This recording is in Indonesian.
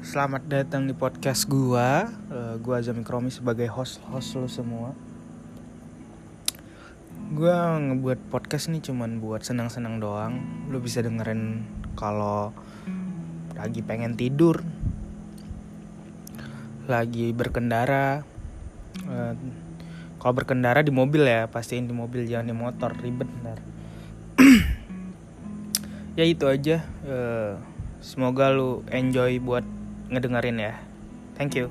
Selamat datang di podcast gua. Eh, gua Azami Kromi sebagai host host lo semua. Gua ngebuat podcast nih cuman buat senang-senang doang. Lu bisa dengerin kalau lagi pengen tidur, lagi berkendara. Eh, kalau berkendara di mobil ya, pastiin di mobil jangan di motor ribet ntar. ya itu aja. Eh, semoga lu enjoy buat ngedengerin ya. Thank you.